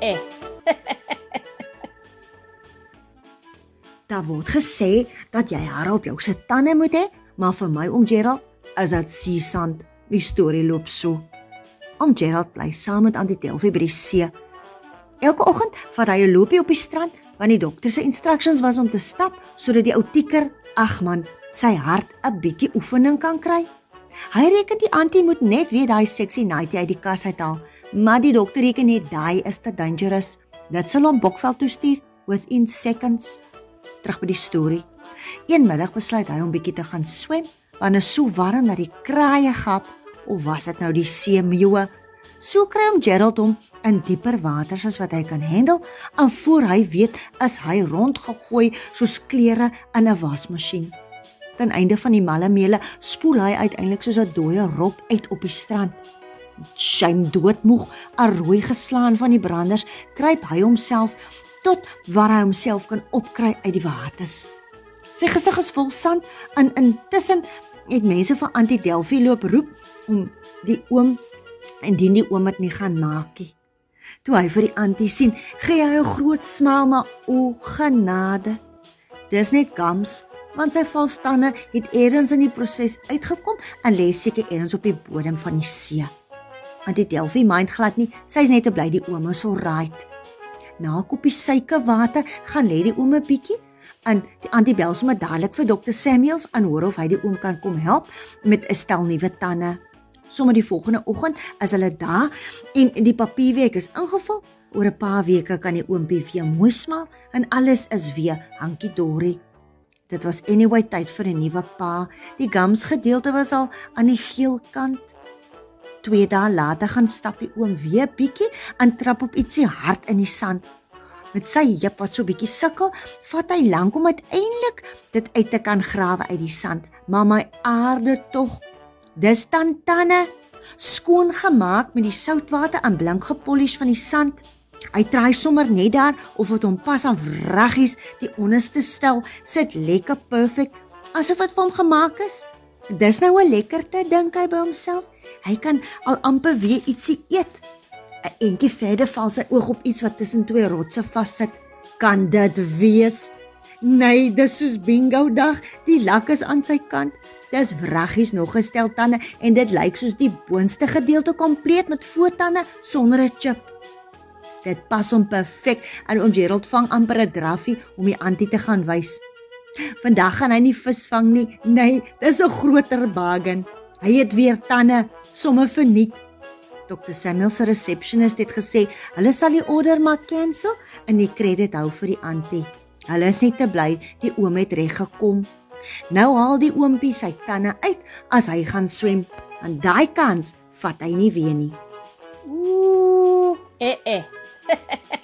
eh. Daar word gesê dat jy hare op jou se tande moet hê, maar vir my om Gerald is dit seesand. Die storie loop so. Om Gerald bly saam met Auntie Delphi by die see. Elke oggend vat hy 'n loopie op die strand want die dokter se instructions was om te stap sodat die ou tieker, ag man, sy hart 'n bietjie oefening kan kry. Hy reken die antie moet net weer daai sexy nightie uit die kas uithaal maar die dokter reken net daai is te dangerous. Dit sal hom Bokveld toe stuur within seconds. Terug by die storie. Een middag besluit hy om bietjie te gaan swem, want is so warm dat die kraaie gap of was dit nou die seemeeu? So kry hom Gerald hom in dieper waters as wat hy kan handle, en voor hy weet, is hy rondgegooi soos klere in 'n wasmasjien. Ten einde van die malle meele spoel hy uiteindelik soos 'n dooie rop uit op die strand. Shame doodmoeg, rooi geslaan van die branders, kruip hy homself tot waar hy homself kan opkry uit die waters. Sy gesig is vol sand en intussen het mense van Antie Delphi loop roep om die oom indien die oom dit nie gaan maak nie. Toe hy vir die Antie sien, gee hy 'n groot smaal maar o genade. Dis net gams want sy valstande het eers in die proses uitgekom en lê seker eers op die bodem van die see. Antie Delphi mind glad nie, sy's net te bly die oom is alright. Na 'n koppie suikerwater gaan lê die oom 'n bietjie en die Antie bel sommer dadelik vir dokter Samuels en hoor of hy die oom kan kom help met 'n stel nuwe tande. Sommige die volgende oggend is hulle daar en die papierwerk is ingevul. Oor 'n paar weke kan die oompie weer mooi smaal en alles is weer hankie dorie. Dit was anyway tyd vir 'n nuwe pa. Die gums gedeelte was al aan die geel kant. Twee dae later gaan stap die oom weer bietjie en trap op ietsie hard in die sand. Met sy heup wat so bietjie sukkel, vat hy lank om uiteindelik dit uit te kan grawe uit die sand. Maar my aarde tog. Dis dan tande skoon gemaak met die soutwater en blink gepolish van die sand. Hy try sommer net daar of dit hom pas aan reggies die onderste stel sit lekker perfek asof dit vir hom gemaak is. Dis nou 'n lekkerte dink hy by homself. Hy kan al amper weer ietsie eet. 'n Entjie verder val sy oog op iets wat tussen twee rotse vassit. Kan dit wees? Nee, dis soos bingo dag. Die lak is aan sy kant. Dis wraggies nog gestel tande en dit lyk soos die boonste gedeelte kompleet met voortande sonder 'n chip. Dit pas hom perfek en ons Gerald vang amper 'n draffie om die antie te gaan wys. Vandag gaan hy nie vis vang nie. Nee, dis 'n groter bargain. Hy het weer tande, somme verniet. Dr. Samuel se receptionist het gesê hulle sal die order maar cancel en die krediet hou vir die antie. Hulle is net te bly die oom het reg gekom. Nou haal die oompie sy tande uit as hy gaan swem. En daai kans vat hy nie weer nie. Ooh, eh eh.